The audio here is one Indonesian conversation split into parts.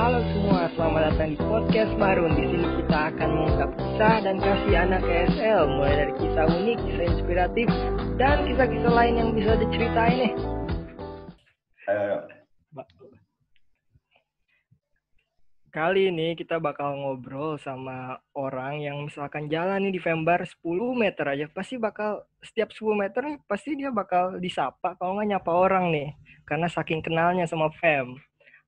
Halo semua, selamat datang di podcast Marun. Di sini kita akan mengungkap kisah dan kasih anak KSL, mulai dari kisah unik, kisah inspiratif, dan kisah-kisah lain yang bisa diceritain nih. Ayo. Kali ini kita bakal ngobrol sama orang yang misalkan jalan nih di Vembar 10 meter aja, pasti bakal setiap 10 meter nih pasti dia bakal disapa kalau nggak nyapa orang nih, karena saking kenalnya sama Fem.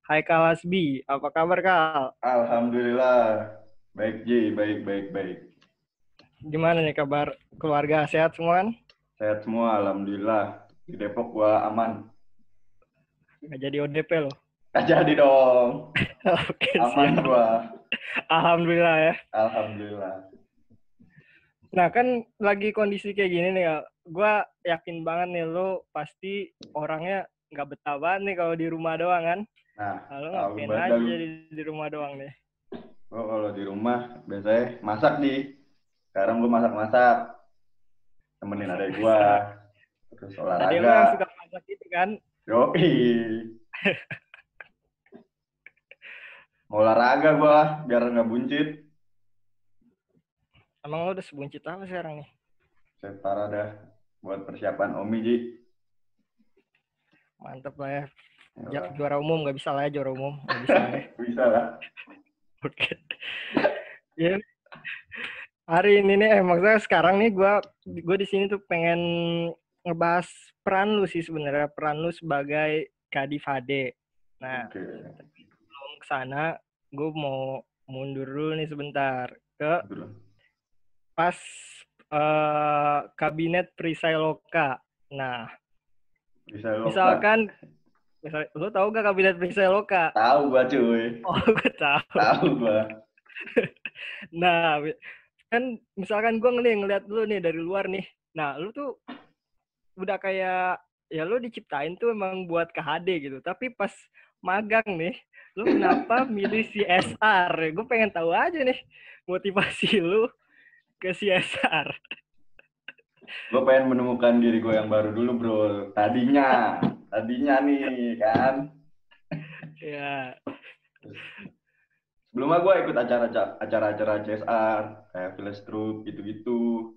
Hai Kalasbi, apa kabar Kal? Alhamdulillah. Baik Ji, baik, baik, baik. Gimana nih kabar keluarga sehat semua kan? Sehat semua, Alhamdulillah. Di Depok gua aman. Nggak jadi ODP loh. Gak jadi dong. Oke, Aman siap. gua. Alhamdulillah ya. Alhamdulillah. Nah kan lagi kondisi kayak gini nih, Kal. Gua yakin banget nih lo pasti orangnya nggak betah banget nih kalau di rumah doang kan. Nah, ngapain banget aja jadi di rumah doang nih? Gua kalau di rumah biasanya masak di. Sekarang gua masak-masak. Temenin adek gua. Terus Tadi lo yang olahraga. suka masak itu kan? Yoi. Mau olahraga gua biar nggak buncit. Emang lo udah sebuncit apa sekarang nih? Saya parah dah buat persiapan Omi Ji. Mantep lah ya. Ya juara umum nggak bisa lah ya juara umum. Nggak bisa lah ya. Bisa lah. Oke. Ya. Hari ini nih, eh, maksudnya sekarang nih gue gue di sini tuh pengen ngebahas peran lu sih sebenarnya peran lu sebagai Kadif HD. Nah, Oke. sebelum ke sana, gue mau mundur dulu nih sebentar ke pas eh, kabinet Perisai Loka. Nah, Bisa lo. misalkan, lu tahu gak kabinet Perisai Loka? Tahu gua cuy. Oh, gue tahu. Tahu gua. Nah, kan misalkan gue ngeliat ngeliat lu nih dari luar nih. Nah, lu tuh udah kayak ya lu diciptain tuh emang buat ke HD gitu. Tapi pas magang nih, lu kenapa milih CSR? Gue pengen tahu aja nih motivasi lu ke CSR. Gua pengen menemukan diri gua yang baru dulu, Bro. Tadinya, tadinya nih kan. Ya, Sebelumnya gua ikut acara acara-acara CSR, kayak Village Troop gitu-gitu.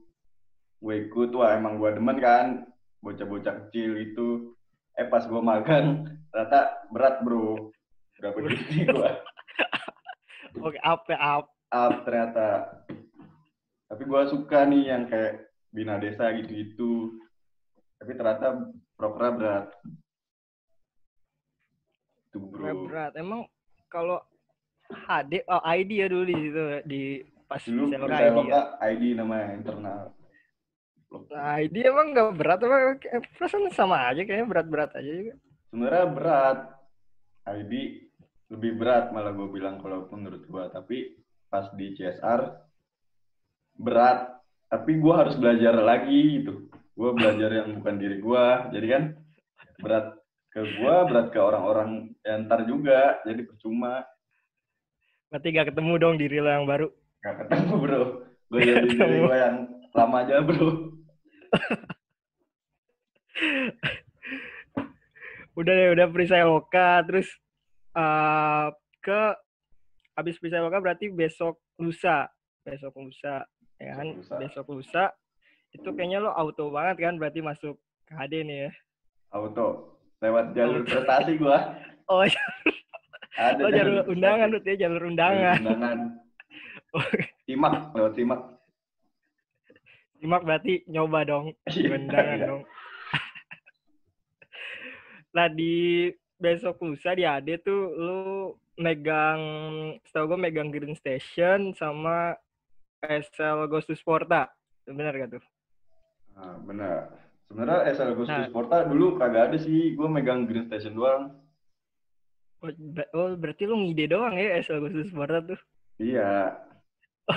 Gue ikut, wah emang gua demen kan, bocah-bocah kecil itu. Eh pas gua magang, ternyata berat, Bro. Berapa gini gua. oke apa apa? up ternyata. Tapi gua suka nih yang kayak bina desa gitu-gitu. Tapi ternyata prokernya berat. Itu bro. Berat. Emang kalau HD, oh ID ya dulu di situ di pas Dulu saya ID ya. ID namanya internal. Nah, ID emang nggak berat apa? Perasaan sama aja kayaknya berat-berat aja juga. Sebenarnya berat. ID lebih berat malah gue bilang kalau menurut gua. Tapi pas di CSR berat. Tapi gua harus belajar lagi gitu. Gua belajar yang bukan diri gua. Jadi kan berat ke gua, berat ke orang-orang yang ntar juga. Jadi percuma. Berarti gak ketemu dong diri lo yang baru. Gak ketemu bro. Gue jadi diri gue yang lama aja bro. Udah deh, udah perisai loka, terus eh, ke habis perisai loka berarti besok lusa, besok lusa, ya kan? Besok lusa. Besok lusa itu kayaknya lo auto banget kan berarti masuk ke HD nih ya. Auto. Lewat jalur prestasi gua. Oh, Ada oh jalur undangan berarti ya jalur Jalur undangan. undangan. Oh. Simak, lewat simak. Simak berarti nyoba dong, Iya. undangan dong. Nah di besok lusa di AD tuh lu megang, setahu gue megang Green Station sama SL Ghost to Sporta. Bener gak tuh? Nah, benar. Sebenarnya SL Agustus Nah. Porta dulu kagak ada sih. Gue megang Green Station doang. Oh, ber- oh, berarti lu ngide doang ya SL Ghost Sporta tuh. Iya.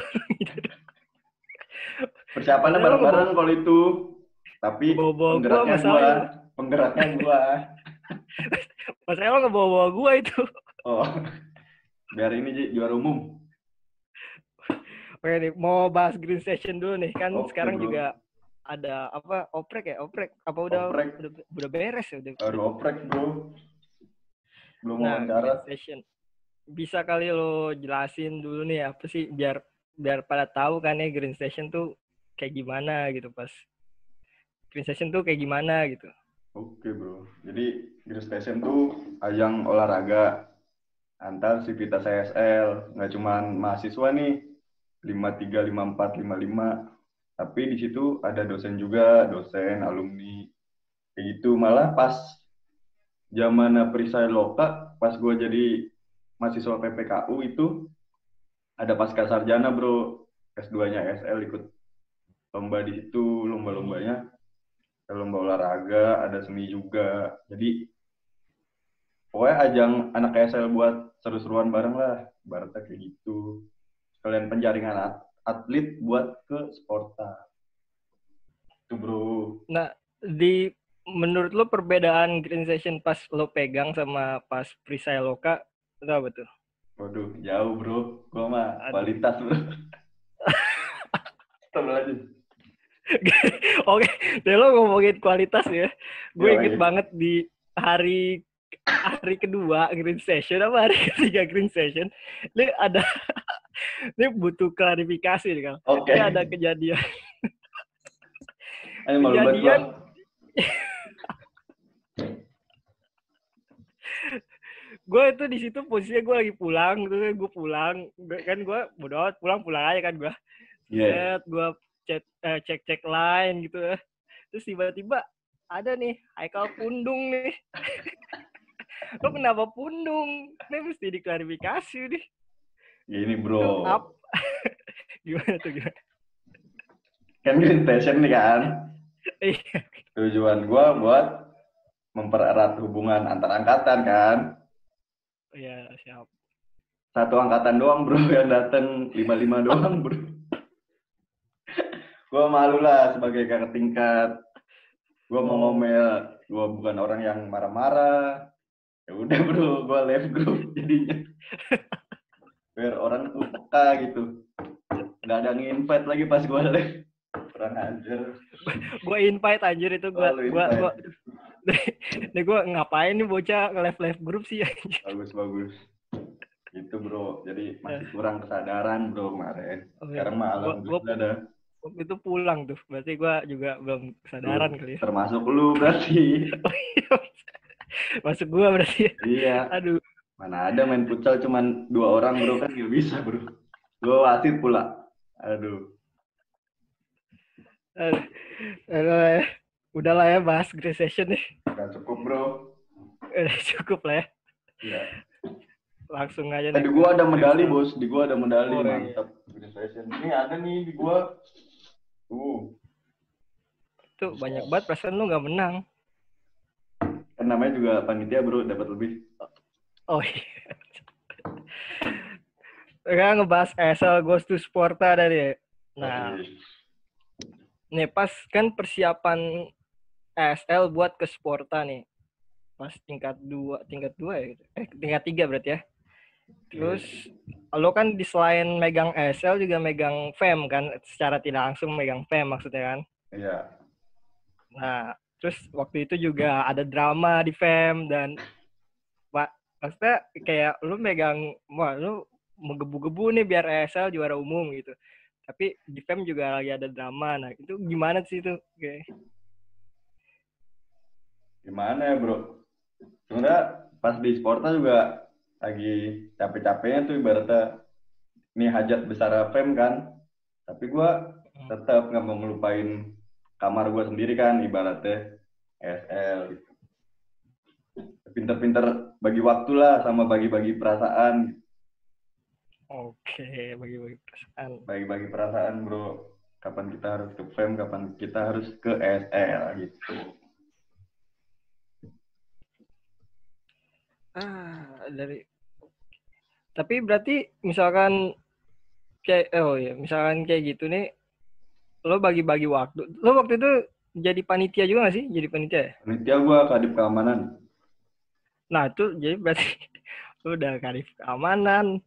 Persiapannya Padahal lu bareng-bareng kalau itu. Tapi Bawa-bawa gua penggeraknya gua. masalahnya. Penggeraknya gua. Masalahnya lo ngebawa-bawa gua itu. Oh. Biar ini Ji, juara umum. Oke nih, mau bahas Green Station dulu nih. Kan Oke, sekarang bro. juga ada apa oprek ya oprek apa udah Oprek. udah, udah beres ya udah Baru oprek bro. Belum nah wawancara. Station bisa kali lo jelasin dulu nih apa sih biar biar pada tahu kan ya Green Station tuh kayak gimana gitu pas Green Station tuh kayak gimana gitu. Oke bro, jadi Green Station tuh ajang olahraga antar Civitas CSL, nggak cuma mahasiswa nih, 53, 54, 55, tapi di situ ada dosen juga, dosen, alumni, kayak gitu. Malah pas zaman perisai loka, pas gue jadi mahasiswa PPKU itu, ada pasca sarjana bro, S2-nya SL ikut lomba di situ, lomba-lombanya, ada lomba olahraga, ada seni juga. Jadi pokoknya ajang anak SL buat seru-seruan bareng lah, baratnya kayak gitu. Sekalian penjaringan atlet buat ke Sporta. Itu bro. Nah, di menurut lo perbedaan green session pas lo pegang sama pas freestyle loka itu apa tuh? Waduh, jauh bro. Gua mah kualitas bro. aja. Oke, deh lo ngomongin kualitas ya. Gue inget banget di hari hari kedua green session apa hari ketiga green session, ini ada ini butuh klarifikasi nih kan. Oke. Okay. Ini ada kejadian. kejadian. gue itu di situ posisinya gue lagi pulang gitu kan gue pulang kan gue bodoh pulang pulang aja kan gue yeah. gue cek eh, cek cek line gitu terus tiba-tiba ada nih Haikal Pundung nih lo kenapa Pundung ini mesti diklarifikasi nih gini bro Up. gimana tuh gimana kan green passion nih kan iya. tujuan gue buat mempererat hubungan antar angkatan kan Iya, siap. Satu angkatan doang, bro, yang dateng lima-lima doang, bro. gue malu lah sebagai kakak tingkat. Gue mau ngomel, gue bukan orang yang marah-marah. Ya udah, bro, gue left group jadinya. Biar orang tuh peka gitu. Gak ada nginvite lagi pas gue left. Kurang ajar. gue invite anjir itu gue. Oh, gue gue Nih gue ngapain nih bocah nge-live-live grup sih Bagus, bagus. Itu bro, jadi masih eh. kurang kesadaran bro kemarin. Oh, Sekarang mah alhamdulillah ada. Itu pulang tuh, berarti gue juga belum kesadaran kali ya. Termasuk lu berarti. Masuk gue berarti. Iya. Aduh. Mana ada main futsal cuman dua orang bro kan gak bisa bro. Gue wasit pula. Aduh. Aduh. Aduh udahlah ya bahas Grey Session nih. Udah cukup bro. Udah cukup lah ya. Iya. Langsung aja nih. Di gua ada medali bos, di gua ada medali oh, mantap Grey Session. Ini ada nih di gua. Tuh. Tuh banyak banget perasaan lu nggak menang. Kan namanya juga panitia bro, dapat lebih. Oh iya. Sekarang ngebahas ESL Ghost to Sporta tadi. Nah, nih pas kan persiapan ESL buat ke Sporta nih. Pas tingkat dua, tingkat dua ya gitu. Eh, tingkat tiga berarti ya. Terus lo kan di selain megang ESL juga megang FEM kan, secara tidak langsung megang FEM maksudnya kan? Iya. Nah, terus waktu itu juga ada drama di FEM dan maksudnya kayak lu megang, wah lu menggebu-gebu nih biar ESL juara umum gitu. Tapi di FEM juga lagi ada drama. Nah, itu gimana sih itu? Okay gimana ya bro sebenarnya pas di Sporta juga lagi capek-capeknya tuh ibaratnya ini hajat besar fem kan tapi gue hmm. tetap nggak mau ngelupain kamar gue sendiri kan ibaratnya SL gitu pinter-pinter bagi waktu lah sama bagi-bagi perasaan Oke, bagi-bagi perasaan. Bagi-bagi perasaan, bro. Kapan kita harus ke FEM, kapan kita harus ke SL gitu. Ah, dari tapi berarti misalkan kayak oh ya, misalkan kayak gitu nih lo bagi-bagi waktu. Lo waktu itu jadi panitia juga gak sih? Jadi panitia ya? Panitia gua kadip keamanan. Nah, itu jadi berarti udah kadip keamanan,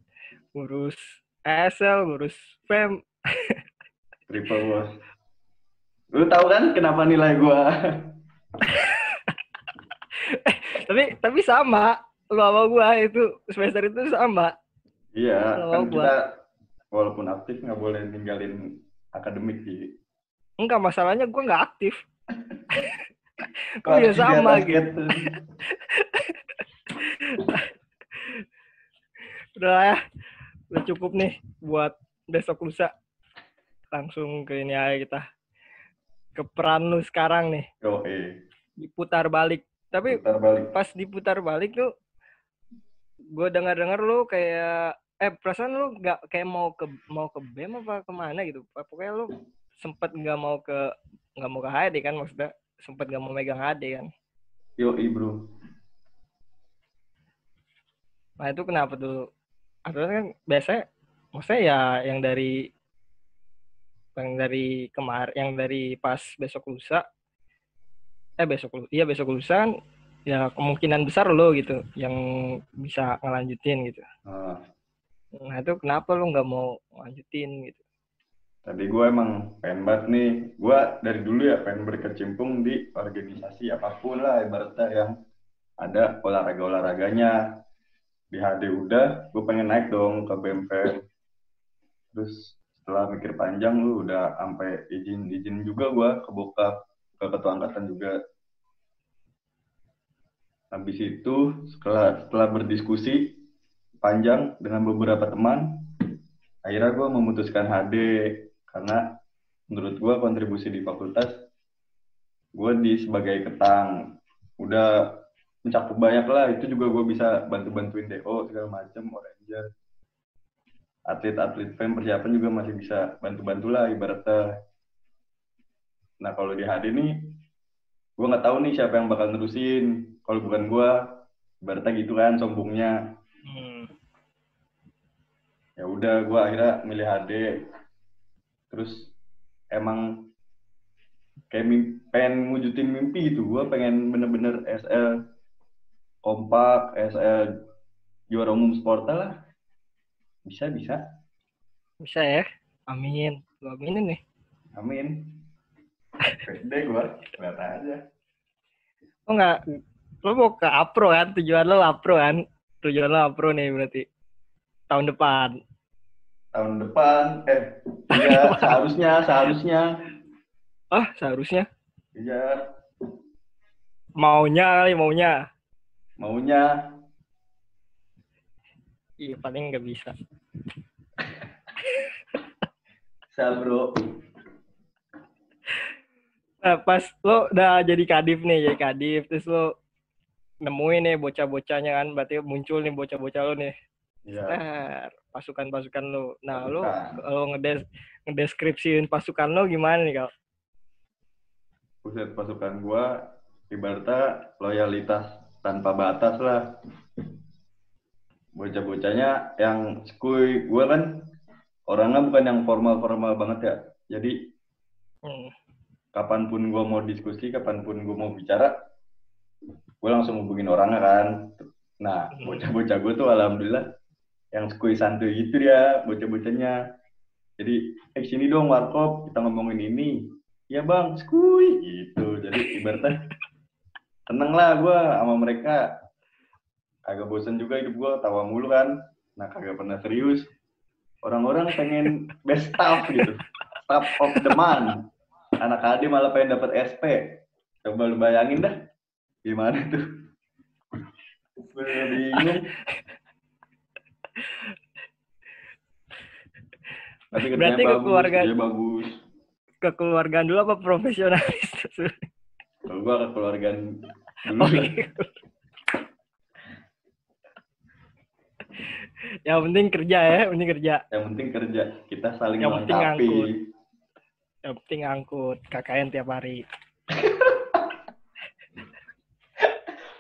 ngurus ESL, ngurus FEM. Triple bos. Lu tahu kan kenapa nilai gua? tapi tapi sama lu sama gua itu semester itu sama. Iya, Kalau kan gua- kita walaupun aktif nggak boleh ninggalin akademik sih. Enggak, masalahnya gua nggak aktif. Kok bisa di sama gitu? Udah lah ya. Udah cukup nih buat besok lusa. Langsung ke ini aja kita. Ke peran lu sekarang nih. Yo, eh, Diputar balik. Tapi putar balik. pas diputar balik tuh gue dengar dengar lu kayak eh perasaan lu nggak kayak mau ke mau ke BEM apa ke mana gitu pokoknya lu sempet nggak mau ke nggak mau ke HD kan maksudnya sempet nggak mau megang HD kan Yo, bro. Nah itu kenapa tuh atau kan biasanya maksudnya ya yang dari yang dari kemar yang dari pas besok lusa eh besok lu iya besok lusa kan ya kemungkinan besar lo gitu yang bisa ngelanjutin gitu Nah, Nah itu kenapa lu nggak mau lanjutin gitu? tadi gue emang pengen banget nih. Gue dari dulu ya pengen berkecimpung di organisasi apa pun lah ibaratnya yang ada olahraga-olahraganya. Di HD udah, gue pengen naik dong ke BMPM. Terus setelah mikir panjang lu udah sampai izin-izin juga gue ke bokap, ke ketua angkatan juga. Habis itu setelah setelah berdiskusi panjang dengan beberapa teman, akhirnya gue memutuskan HD karena menurut gue kontribusi di fakultas gue di sebagai ketang udah mencakup banyak lah. Itu juga gue bisa bantu bantuin do segala macam oranger atlet-atlet fem persiapan juga masih bisa bantu bantu lah ibaratnya. Nah kalau di HD nih gue nggak tahu nih siapa yang bakal nerusin. Kalau bukan gue ibaratnya gitu kan sombongnya. Hmm. ya udah gue akhirnya milih HD terus emang kayak mim- pengen wujudin mimpi gitu. Gue pengen bener-bener SL kompak SL juara umum sporta lah bisa bisa Bisa ya? Amin. Lu aminin nih. amin pede gue lihat aja Oh nggak, lu mau ke Apro kan? Tujuan lu Apro kan? Tujuan lu Apro nih berarti. Tahun depan. tahun depan eh iya seharusnya seharusnya Ah, seharusnya. iya Maunya kali, maunya. Maunya Iya, paling nggak bisa. bisa bro Nah, pas lo udah jadi kadif nih, jadi kadif, terus lo nemuin nih bocah-bocahnya kan, berarti muncul nih bocah-bocah lo nih. iya Ter, pasukan-pasukan lo. Nah, lo kalau ngedes ngedeskripsiin pasukan lo gimana nih, Kak? Buset pasukan gua ibaratnya loyalitas tanpa batas lah. Bocah-bocahnya yang skuy, gua kan orangnya bukan yang formal-formal banget ya. Jadi Hmm. kapan pun gua mau diskusi, kapan pun gua mau bicara, gua langsung hubungin orangnya kan. Nah, Hmm. bocah-bocah gua tuh alhamdulillah yang skuy santuy gitu ya, bocah-bocahnya. Jadi, eh sini dong warkop, kita ngomongin ini. Ya bang, skuy gitu. Jadi ibaratnya seneng lah gua sama mereka. Agak bosen juga hidup gua, tawa mulu kan. Nah, kagak pernah serius. Orang-orang pengen best staff gitu. Staff of the month. Anak AD malah pengen dapat SP. Coba lu bayangin dah. Gimana tuh? Gue bingung. Tapi Berarti bagus, kekeluargaan- dia bagus. Kekeluargaan dulu apa profesionalis? Kalau gua kekeluargaan Oke. Yang penting kerja ya, yang penting kerja. Yang penting kerja. Kita saling Yang penting melengkapi. Yang penting angkut KKN tiap hari.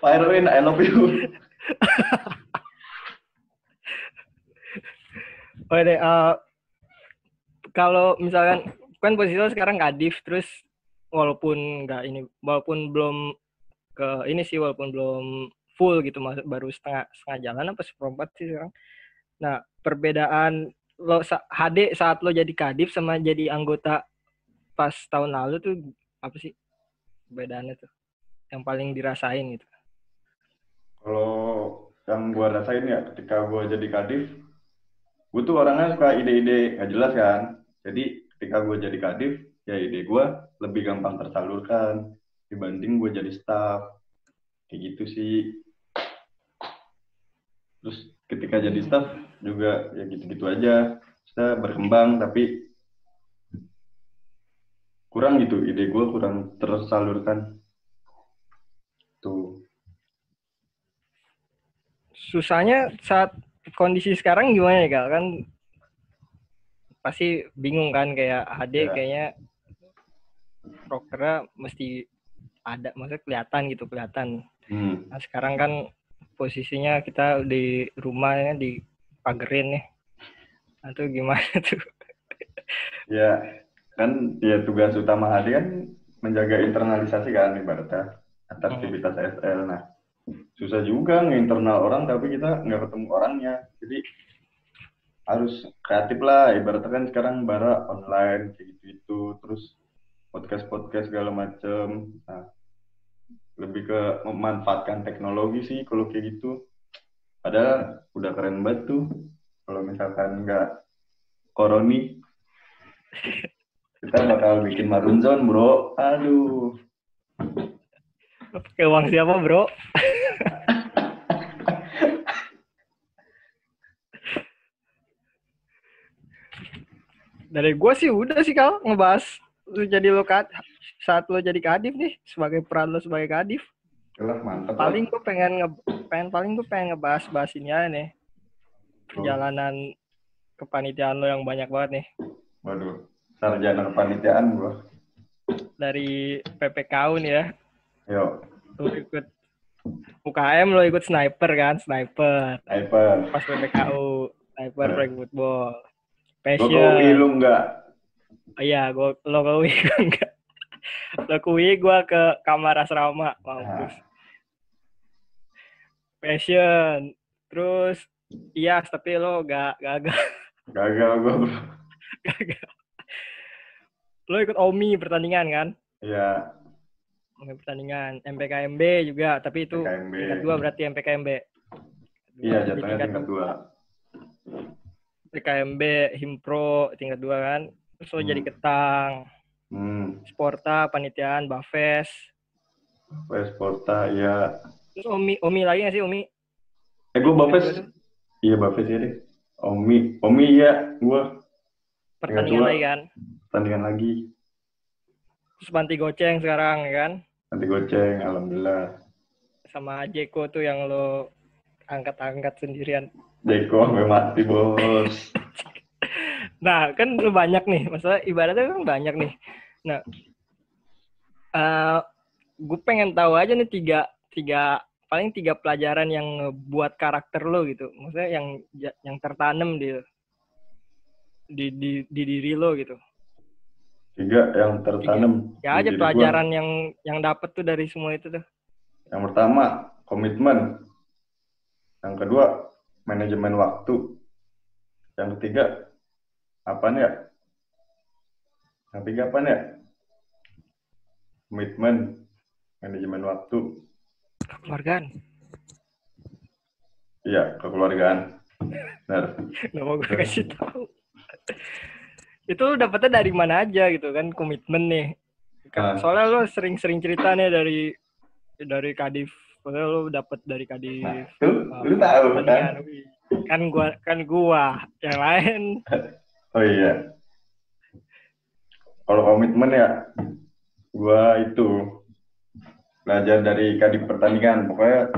Pak Erwin, I love you. Oke deh, eh, kalau misalkan kan posisi lo sekarang kadif, terus walaupun nggak ini, walaupun belum ke ini sih, walaupun belum full gitu, baru setengah setengah jalan apa seperempat sih sekarang. Nah, perbedaan lo HD saat lo jadi kadif sama jadi anggota pas tahun lalu tuh apa sih perbedaannya tuh? Yang paling dirasain gitu. Kalau yang gue rasain ya ketika gue jadi kadif gue tuh orangnya suka ide-ide nggak jelas kan jadi ketika gue jadi kadif ya ide gue lebih gampang tersalurkan dibanding gue jadi staff. Kayak gitu sih. Terus ketika jadi staff juga ya gitu-gitu aja. Kita berkembang tapi kurang gitu. Ide gue kurang tersalurkan. Tuh. Susahnya saat kondisi sekarang gimana ya kak kan pasti bingung kan kayak HD Ya. kayaknya prokernya mesti ada maksudnya kelihatan gitu kelihatan. Hmm. nah sekarang kan posisinya kita di rumahnya di pagerin nih. Nah itu gimana tuh? Ya kan ya tugas utama HD kan menjaga internalisasi kan ibaratnya antar aktivitas SL nah susah juga ngeinternal orang tapi kita nggak ketemu orangnya. Jadi harus kreatif lah. Ibaratnya kan sekarang bara online kayak gitu itu terus podcast podcast segala macem. Nah lebih ke memanfaatkan teknologi sih kalau kayak gitu. Padahal udah keren banget tuh kalau misalkan nggak koroni kita bakal bikin marun zone bro. Aduh. Pakai uang siapa bro? Dari gue sih udah sih kal ngebahas lu jadi lo kad saat lo jadi kadif nih sebagai peran lo sebagai kadif. Mantap paling gue pengen nge pengen paling gue pengen ngebahas bahas ini aja nih. Perjalanan kepanitiaan lo yang banyak banget nih. Waduh sarjana kepanitiaan gua. Dari PPKU nih ya. Yuk lo ikut UKM lo ikut sniper kan sniper. Sniper. Pas PPKU sniper Eh. flag football. Passion UI lu enggak iya gua lo ke UI enggak. Lo ke UI gua ke kamar asrama mampus. Passion. Terus iya tapi lo gak gagal. Gagal gua bro. Gagal. Lo ikut OMI pertandingan kan? Ya OMI pertandingan. MPKMB juga tapi itu tingkat dua berarti MPKMB iya jatuhnya tingkat dua. PKMB Himpro tingkat dua kan terus lo Hmm. jadi ketang. Hmm. Sporta panitiaan Bafes Wes Porta ya terus Omi Omi lagi nggak sih Omi? Eh gua Bapes iya Bapes ya deh. Omi Omi ya gua. Pertandingan dua. lagi kan? tandingan lagi. Terus Banti Goceng sekarang ya kan? Nanti goceng alhamdulillah. Sama Jeko tuh yang lo angkat-angkat sendirian. Jeko sampai mati bos nah kan lo banyak nih masalah ibaratnya kan banyak nih nah eh gue pengen tahu aja nih tiga tiga paling tiga pelajaran yang buat karakter lo gitu maksudnya yang yang tertanam di di di, di diri lo gitu tiga yang tertanam ya di aja diri gua. pelajaran yang yang dapet tuh dari semua itu tuh Yang pertama, komitmen. Yang kedua, manajemen waktu. Yang ketiga, apa ya? Yang apa ya? Komitmen, manajemen waktu. keluargaan Iya, kekeluargaan. Benar. mau gue kasih tahu itu lu dapetnya dari mana aja gitu kan komitmen nih Ah. Kan soalnya lo sering-sering cerita nih dari dari kadif soalnya lo dapet dari kadif Nah, tuh, uh, lu tahu pertandingan. kan? Kan gua kan gua yang lain Oh iya. Kalau komitmen ya, gua itu belajar dari kadif pertandingan. Pokoknya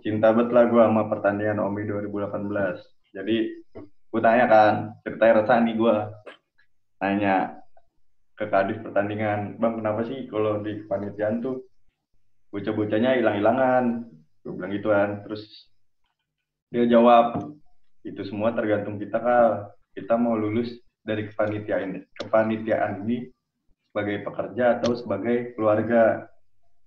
cinta bet lah gua sama pertandingan OMI 2018. Jadi gua tanya kan, ceritanya resah nih gua. Nanya ke kadif pertandingan, bang kenapa sih kalau di kepanitiaan tuh bocah-bocahnya hilang-hilangan? Gue bilang gitu kan. Terus dia jawab, itu semua tergantung kita kal kita mau lulus dari kepanitiaan kepanitiaan ini sebagai pekerja atau sebagai keluarga.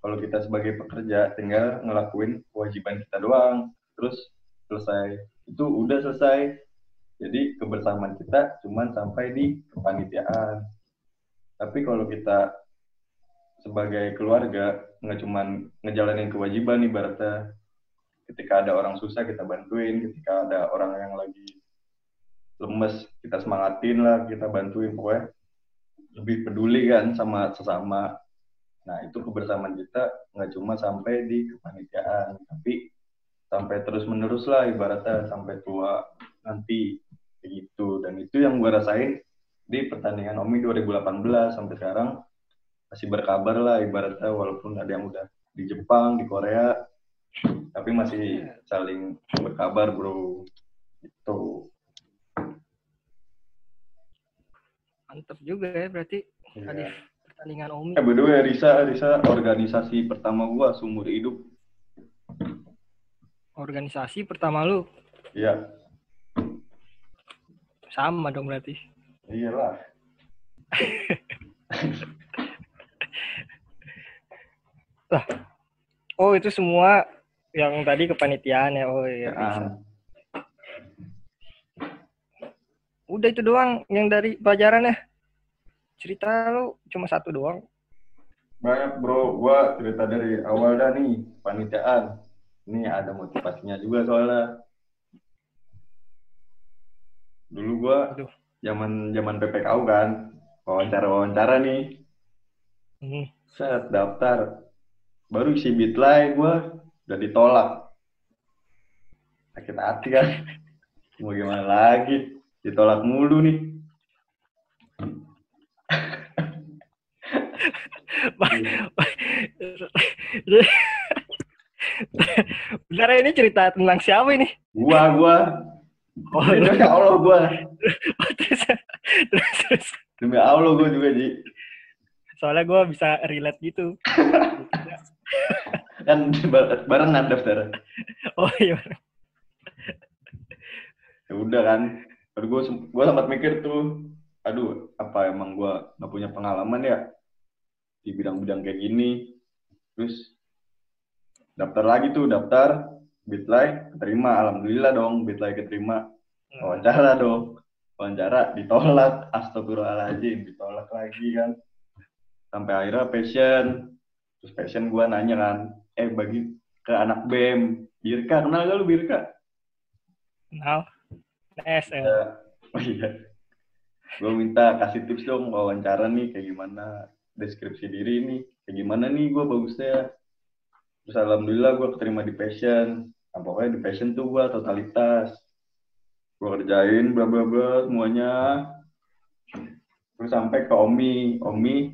Kalau kita sebagai pekerja tinggal ngelakuin kewajiban kita doang, terus selesai. Itu udah selesai. Jadi kebersamaan kita cuman sampai di kepanitiaan. Tapi kalau kita sebagai keluarga nggak cuman ngejalanin kewajiban ibaratnya ketika ada orang susah kita bantuin ketika ada orang yang lagi lemes kita semangatin lah kita bantuin pokoknya lebih peduli kan sama sesama. Nah itu kebersamaan kita nggak cuma sampai di kepanitiaan tapi sampai terus menerus lah ibaratnya sampai tua nanti begitu dan itu yang gue rasain di pertandingan Omi 2018 sampai sekarang. Masih berkabar lah ibaratnya walaupun ada yang udah di Jepang di Korea tapi masih saling berkabar bro. Itu mantep juga ya berarti Iya. tadi pertandingan Omi. Eh berdua Risa Risa organisasi pertama gua seumur hidup. Organisasi pertama lu? Iya. Sama dong berarti. Iyalah. Oh itu semua yang tadi kepanitiaan ya. Oh iya bisa. Ah, udah itu doang yang dari pelajaran ya. Cerita lu cuma satu doang. Banyak bro. Gua cerita dari awal dah nih. Panitiaan. Ini ada motivasinya juga soalnya. Dulu gua Aduh. zaman zaman PPKU kan. Wawancara wawancara nih. Hmm. set daftar. Baru isi bitlay gua udah ditolak. Sakit hati kan? Mau gimana lagi ditolak mulu nih Bentar ya, ini cerita tentang siapa ini? gua gua Oh, demi Allah gua terus, terus, terus. demi Allah gua juga ji Soalnya gue bisa relate gitu. kan ba- barengan daftar Oh iya. ya udah kan baru gue gue sempat mikir tuh aduh apa emang gue nggak punya pengalaman ya di bidang-bidang kayak gini? Terus daftar lagi tuh daftar bitlay keterima. Alhamdulillah dong bitlay keterima. Wawancara dong. Wawancara ditolak. Astagfirullahaladzim ditolak lagi kan. Sampai akhirnya passion. Terus passion gue nanya kan eh bagi ke anak bem Birka kenal gak lu Birka? Kenal. Ya, oh iya. Gue minta kasih tips dong wawancara nih kayak gimana deskripsi diri nih kayak gimana nih gue bagusnya. Terus alhamdulillah gue keterima di passion. Nah, pokoknya di passion tuh gue totalitas. Gue kerjain bla bla bla semuanya. Terus sampai ke Omi, Omi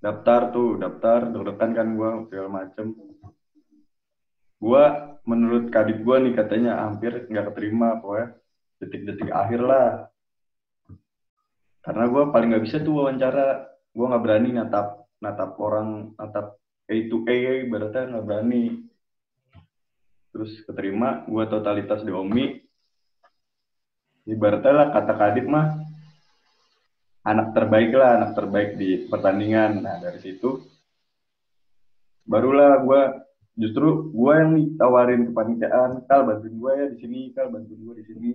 daftar tuh, daftar, deg-degan kan gue segala macem. Gue menurut kadip gue nih katanya hampir nggak keterima pokoknya detik-detik akhir lah. Karena gue paling nggak bisa tuh wawancara. Gue nggak berani natap natap orang natap A to A berarti nggak berani. Terus keterima gue totalitas di Omi ibaratnya lah kata kadip mah anak terbaik lah anak terbaik di pertandingan. Nah dari situ barulah gue justru gue yang ditawarin kepanitiaan kal bantuin gue ya di sini kal bantuin gue di sini.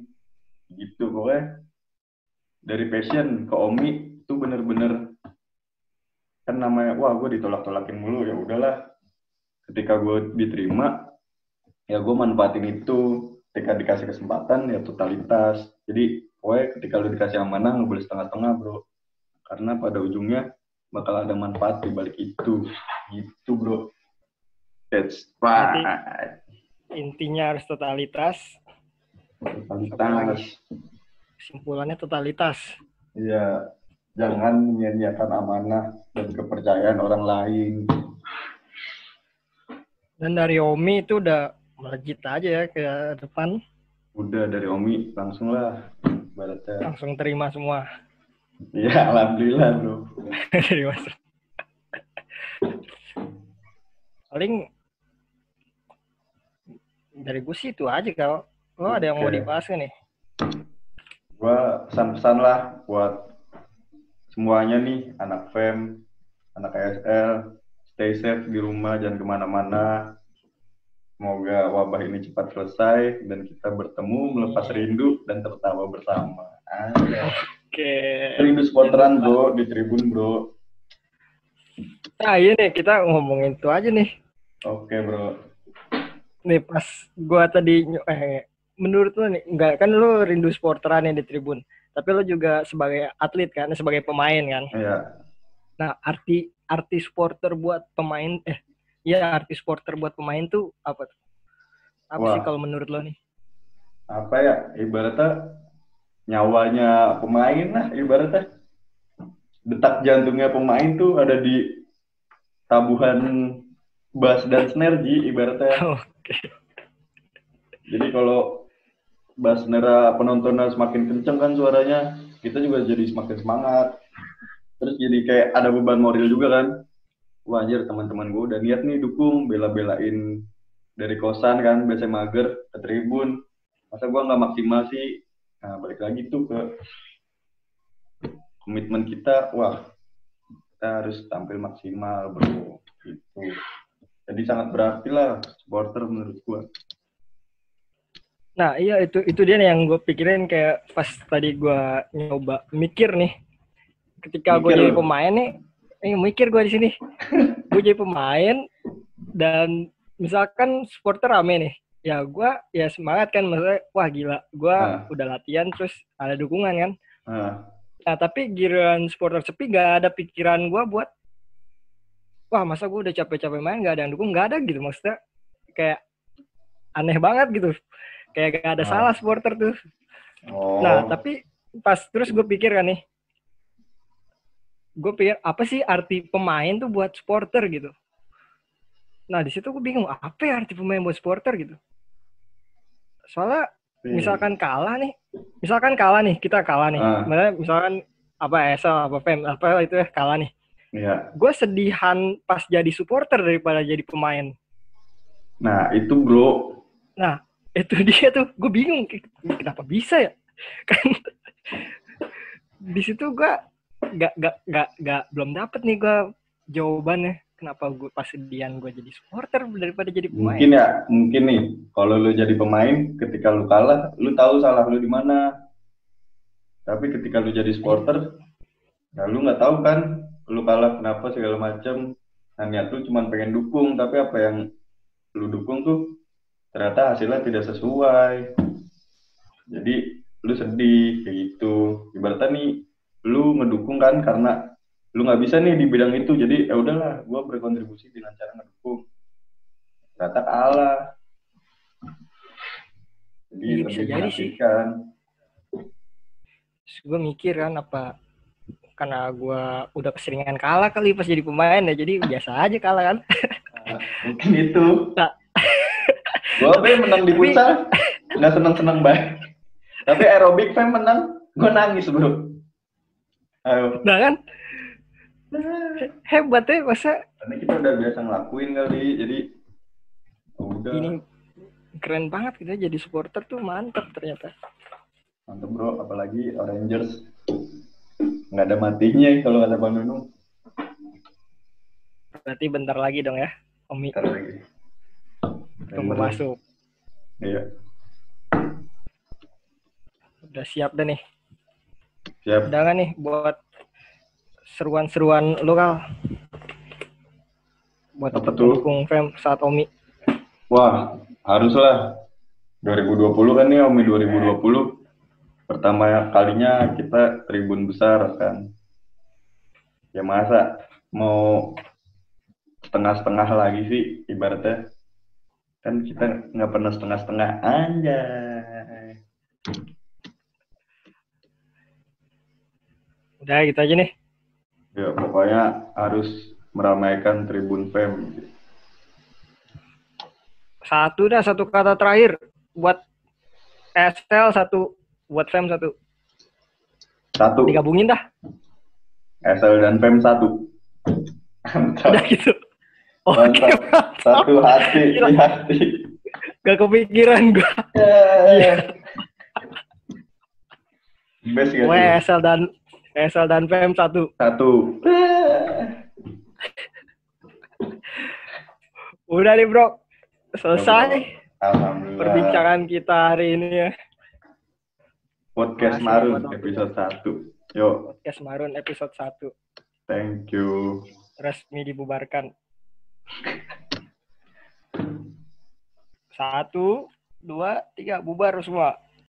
Gitu pokoknya dari passion ke Omi itu bener-bener kan namanya wah gue ditolak-tolakin mulu ya udahlah. Ketika gue diterima ya gue manfaatin itu. Ketika dikasih kesempatan ya totalitas. Jadi pokoknya ketika lu dikasih amanah nggak boleh setengah-setengah bro. Karena pada ujungnya bakal ada manfaat di balik itu. Gitu bro That's right. Intinya harus totalitas. Totalitas. Kesimpulannya totalitas. Iya. Jangan menyia-nyiakan amanah dan kepercayaan orang lain. Dan dari Omi itu udah melejit aja ya ke depan. Udah dari Omi langsung lah. Baratnya. Langsung terima semua. Iya, alhamdulillah bro. terima semua. Paling dari gue sih itu aja kalau lo ada yang mau dibahas nggak nih? Gua pesan-pesan lah buat semuanya nih, anak FEM, anak ASL, stay safe di rumah, jangan ke mana-mana. Semoga wabah ini cepat selesai dan kita bertemu, melepas rindu dan tertawa bersama. Oke. Rindu supporteran bro, di tribun bro. Nah iya nih kita ngomongin itu aja nih. Oke bro. Nih pas gua tadi eh menurut lu nih enggak kan lu rindu supporteran yang di tribun tapi lu juga sebagai atlet kan sebagai pemain kan Iya. nah arti arti supporter buat pemain eh ya arti supporter buat pemain tuh apa tuh apa Wah. sih kalau menurut lo nih Apa ya? Ibaratnya nyawanya pemain lah. Ibaratnya detak jantungnya pemain tuh ada di tabuhan bass dan snare Ji, ibaratnya. oke Jadi kalau bass snare penontonnya semakin kenceng kan suaranya, kita juga jadi semakin semangat. Terus jadi kayak ada beban moral juga kan. Wah anjir teman-teman gue udah niat nih dukung, bela-belain dari kosan kan, biasa mager ke tribun. Masa gue nggak maksimal sih? Nah balik lagi tuh ke komitmen kita, wah kita harus tampil maksimal bro. Gitu. Jadi sangat berarti lah supporter menurut gue. Nah iya itu itu dia nih yang gue pikirin kayak pas tadi gue nyoba mikir nih. Ketika gue jadi pemain nih eh, mikir gue di sini. Gue jadi pemain dan misalkan supporter rame nih ya gue ya semangat kan maksudnya wah gila gue Ah. udah latihan terus ada dukungan kan. Nah, nah tapi giliran supporter sepi gak ada pikiran gue buat wah masa gue udah capek-capek main gak ada yang dukung gak ada gitu maksudnya kayak aneh banget gitu kayak gak ada Ah. salah supporter tuh oh, Nah, tapi pas terus gue pikir kan nih, gue pikir apa sih arti pemain tuh buat supporter gitu. Nah, di situ gue bingung apa ya arti pemain buat supporter gitu. Soalnya Iya. misalkan kalah nih, misalkan kalah nih, kita kalah nih. Ah. Misalkan apa ESL, apa FEM, apa itu ya kalah nih. Iya. Gue sedihan pas jadi supporter daripada jadi pemain. Nah, itu bro. Nah, itu dia tuh gue bingung kenapa bisa ya kan di situ gue gak gak gak gak belum dapet nih gue jawabannya kenapa gue pas sedian gue jadi supporter daripada jadi pemain Mungkin ya, mungkin nih. Kalau lu jadi pemain, ketika lu kalah, lu tahu salah lu di mana. Tapi ketika lu jadi supporter, ya lu nggak tahu kan, lu kalah kenapa segala macam. Nah, niat lu cuma pengen dukung, tapi apa yang lu dukung tuh ternyata hasilnya tidak sesuai. Jadi lu sedih kayak gitu. Ibaratnya nih, lu ngedukung kan karena lu nggak bisa nih di bidang itu. Jadi ya udahlah, gua berkontribusi dengan cara ngedukung. Ternyata kalah. Jadi Iya, bisa jadi sih. gue mikir kan apa karena gue udah keseringan kalah kali pas jadi pemain ya jadi biasa aja kalah kan Nah, mungkin itu. Nah. Gua pe menang di Tapi- futsal, nggak seneng-seneng banget. Tapi aerobik pe menang, gua nangis bro. Ayo. nah kan hebat ya masa Karena kita udah biasa ngelakuin kali, jadi udah. ini keren banget ya, jadi supporter tuh mantap ternyata Mantep bro, apalagi Rangers. Nggak ada matinya kalau kata Bang Nunung. berarti bentar lagi dong ya Omi Ntar lagi. tunggu masuk Iya. udah siap dah nih Siap. udah nggak nih buat seruan-seruan lokal buat Apa tuh? mendukung Fem saat Omi Wah, haruslah. 2020 kan nih Omi 2020. Pertama kalinya kita tribun besar kan. Ya masa mau setengah-setengah lagi sih ibaratnya. Kan kita nggak pernah setengah-setengah anjay. udah gitu aja nih Ya pokoknya harus meramaikan tribun fem. satu dah satu kata terakhir buat SL satu buat Fem satu Satu, digabungin dah SL dan fem satu. Mantap. udah gitu oke Mantap. Satu hati Gila. di hati. gak kepikiran gue Best gak gue? SL dan SL dan Fem satu Satu. udah nih bro selesai Alhamdulillah. perbincangan kita hari ini ya Podcast Makasih Marun episode 1. Yuk, podcast Marun episode 1 thank you. resmi dibubarkan Satu, dua, tiga, bubar semua.